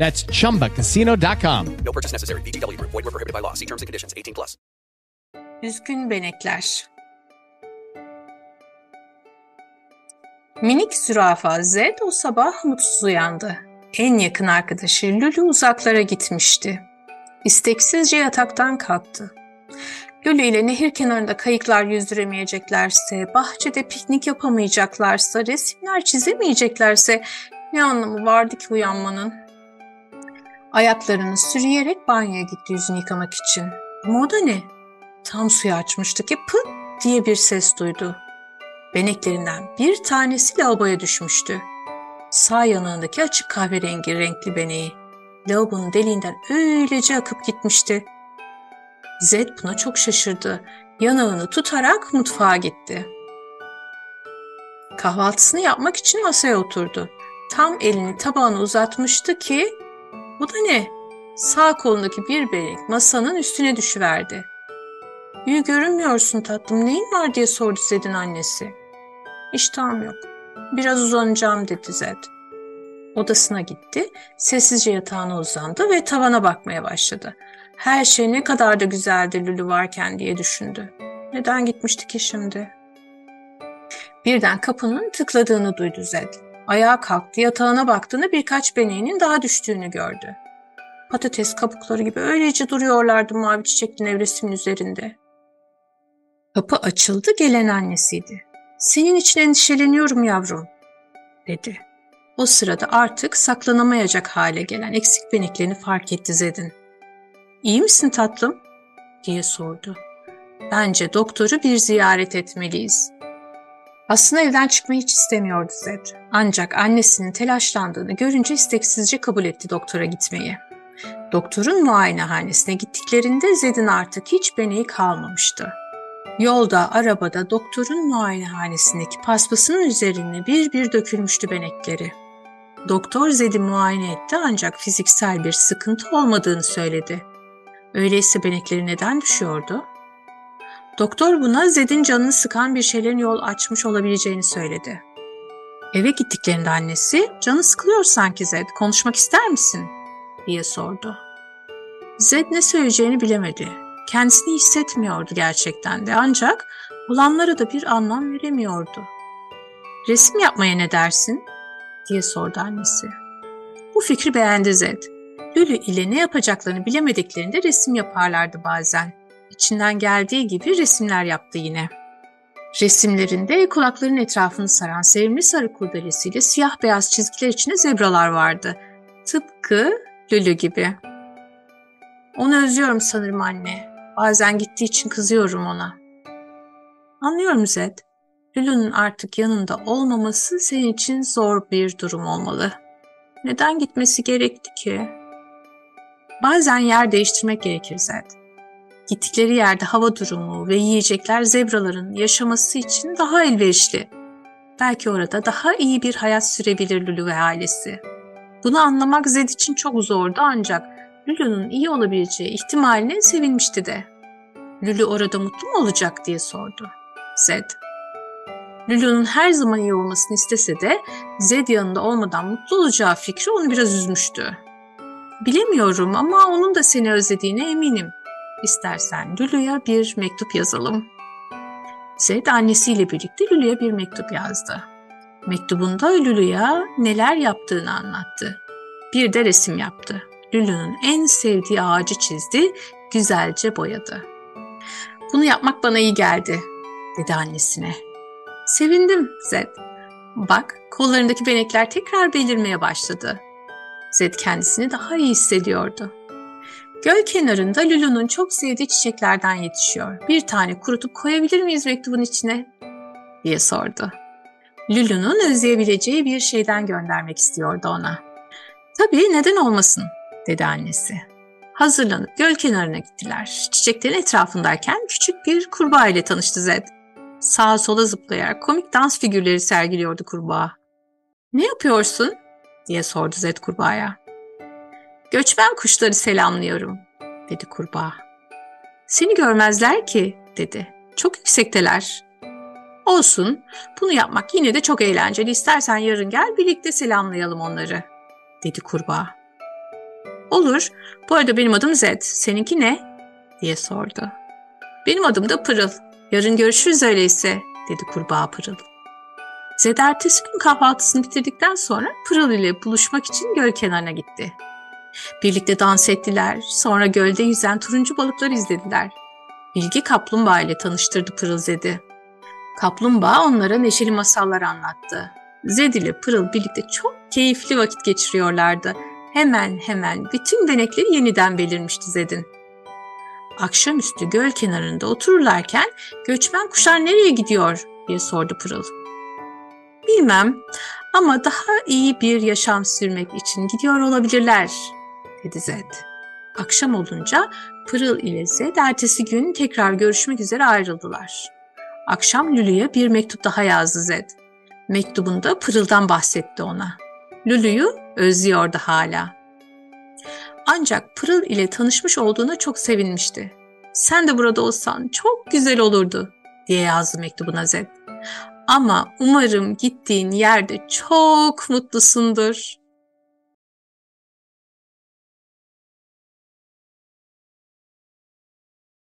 That's chumbacasino.com. No purchase necessary. VGW Group. Void were prohibited by law. See terms and conditions. 18 plus. Üzgün benekler. Minik zürafa Zed o sabah mutsuz uyandı. En yakın arkadaşı Lulu uzaklara gitmişti. İsteksizce yataktan kalktı. Lulu ile nehir kenarında kayıklar yüzdüremeyeceklerse, bahçede piknik yapamayacaklarsa, resimler çizemeyeceklerse ne anlamı vardı ki uyanmanın? Ayaklarını sürüyerek banyoya gitti yüzünü yıkamak için. Ama o da ne? Tam suyu açmıştı ki pıt diye bir ses duydu. Beneklerinden bir tanesi lavaboya düşmüştü. Sağ yanağındaki açık kahverengi renkli beneği. Lavabonun deliğinden öylece akıp gitmişti. Zed buna çok şaşırdı. Yanağını tutarak mutfağa gitti. Kahvaltısını yapmak için masaya oturdu. Tam elini tabağına uzatmıştı ki bu da ne? Sağ kolundaki bir benek masanın üstüne düşüverdi. İyi görünmüyorsun tatlım neyin var diye sordu Zed'in annesi. İştahım yok. Biraz uzanacağım dedi Zed. Odasına gitti, sessizce yatağına uzandı ve tavana bakmaya başladı. Her şey ne kadar da güzeldi Lülü varken diye düşündü. Neden gitmişti ki şimdi? Birden kapının tıkladığını duydu Zed. Ayağa kalktı, yatağına baktığında birkaç beneğinin daha düştüğünü gördü. Patates kabukları gibi öylece duruyorlardı mavi çiçekli nevresimin üzerinde. Kapı açıldı, gelen annesiydi. Senin için endişeleniyorum yavrum, dedi. O sırada artık saklanamayacak hale gelen eksik beneklerini fark etti Zed'in. İyi misin tatlım? diye sordu. Bence doktoru bir ziyaret etmeliyiz. Aslında evden çıkmayı hiç istemiyordu Zed. Ancak annesinin telaşlandığını görünce isteksizce kabul etti doktora gitmeyi. Doktorun muayenehanesine gittiklerinde Zed'in artık hiç beneği kalmamıştı. Yolda, arabada doktorun muayenehanesindeki paspasının üzerine bir bir dökülmüştü benekleri. Doktor Zed'i muayene etti ancak fiziksel bir sıkıntı olmadığını söyledi. Öyleyse benekleri neden düşüyordu? Doktor buna Zed'in canını sıkan bir şeylerin yol açmış olabileceğini söyledi. Eve gittiklerinde annesi, canı sıkılıyor sanki Zed, konuşmak ister misin? diye sordu. Zed ne söyleyeceğini bilemedi. Kendisini hissetmiyordu gerçekten de ancak olanlara da bir anlam veremiyordu. Resim yapmaya ne dersin? diye sordu annesi. Bu fikri beğendi Zed. Lülü ile ne yapacaklarını bilemediklerinde resim yaparlardı bazen. İçinden geldiği gibi resimler yaptı yine. Resimlerinde kulakların etrafını saran sevimli sarı kurdelesiyle siyah beyaz çizgiler içinde zebralar vardı. Tıpkı Lülü gibi. Onu özlüyorum sanırım anne. Bazen gittiği için kızıyorum ona. Anlıyorum Zed. Lulu'nun artık yanında olmaması senin için zor bir durum olmalı. Neden gitmesi gerekti ki? Bazen yer değiştirmek gerekir Zed. Gittikleri yerde hava durumu ve yiyecekler zebraların yaşaması için daha elverişli. Belki orada daha iyi bir hayat sürebilir Lulu ve ailesi. Bunu anlamak Zed için çok zordu ancak Lulu'nun iyi olabileceği ihtimaline sevinmişti de. Lulu orada mutlu mu olacak diye sordu. Zed. Lulu'nun her zaman iyi olmasını istese de Zed yanında olmadan mutlu olacağı fikri onu biraz üzmüştü. Bilemiyorum ama onun da seni özlediğine eminim. İstersen Lulu'ya bir mektup yazalım. Zed annesiyle birlikte Lulu'ya bir mektup yazdı. Mektubunda Lulu'ya neler yaptığını anlattı. Bir de resim yaptı. Lulu'nun en sevdiği ağacı çizdi, güzelce boyadı. Bunu yapmak bana iyi geldi, dedi annesine. Sevindim Zed. Bak kollarındaki benekler tekrar belirmeye başladı. Zed kendisini daha iyi hissediyordu. Göl kenarında Lulu'nun çok sevdiği çiçeklerden yetişiyor. Bir tane kurutup koyabilir miyiz mektubun içine? diye sordu. Lulu'nun özleyebileceği bir şeyden göndermek istiyordu ona. Tabii neden olmasın dedi annesi. Hazırlanıp göl kenarına gittiler. Çiçeklerin etrafındayken küçük bir kurbağa ile tanıştı Zed. Sağa sola zıplayarak komik dans figürleri sergiliyordu kurbağa. Ne yapıyorsun? diye sordu Zed kurbağaya. Göçmen kuşları selamlıyorum, dedi kurbağa. Seni görmezler ki, dedi. Çok yüksekteler. Olsun, bunu yapmak yine de çok eğlenceli. İstersen yarın gel birlikte selamlayalım onları, dedi kurbağa. Olur, bu arada benim adım Zed, seninki ne? diye sordu. Benim adım da Pırıl. Yarın görüşürüz öyleyse, dedi kurbağa Pırıl. Zed ertesi gün kahvaltısını bitirdikten sonra Pırıl ile buluşmak için göl kenarına gitti. Birlikte dans ettiler, sonra gölde yüzen turuncu balıkları izlediler. Bilgi kaplumbağa ile tanıştırdı Pırıl Zed'i. Kaplumbağa onlara neşeli masallar anlattı. Zed ile Pırıl birlikte çok keyifli vakit geçiriyorlardı. Hemen hemen bütün benekleri yeniden belirmişti Zed'in. Akşamüstü göl kenarında otururlarken göçmen kuşlar nereye gidiyor diye sordu Pırıl. Bilmem ama daha iyi bir yaşam sürmek için gidiyor olabilirler dedi Zed. Akşam olunca Pırıl ile Zed ertesi gün tekrar görüşmek üzere ayrıldılar. Akşam Lulu'ya bir mektup daha yazdı Zed. Mektubunda Pırıl'dan bahsetti ona. Lulu'yu özlüyordu hala. Ancak Pırıl ile tanışmış olduğuna çok sevinmişti. Sen de burada olsan çok güzel olurdu diye yazdı mektubuna Zed. Ama umarım gittiğin yerde çok mutlusundur.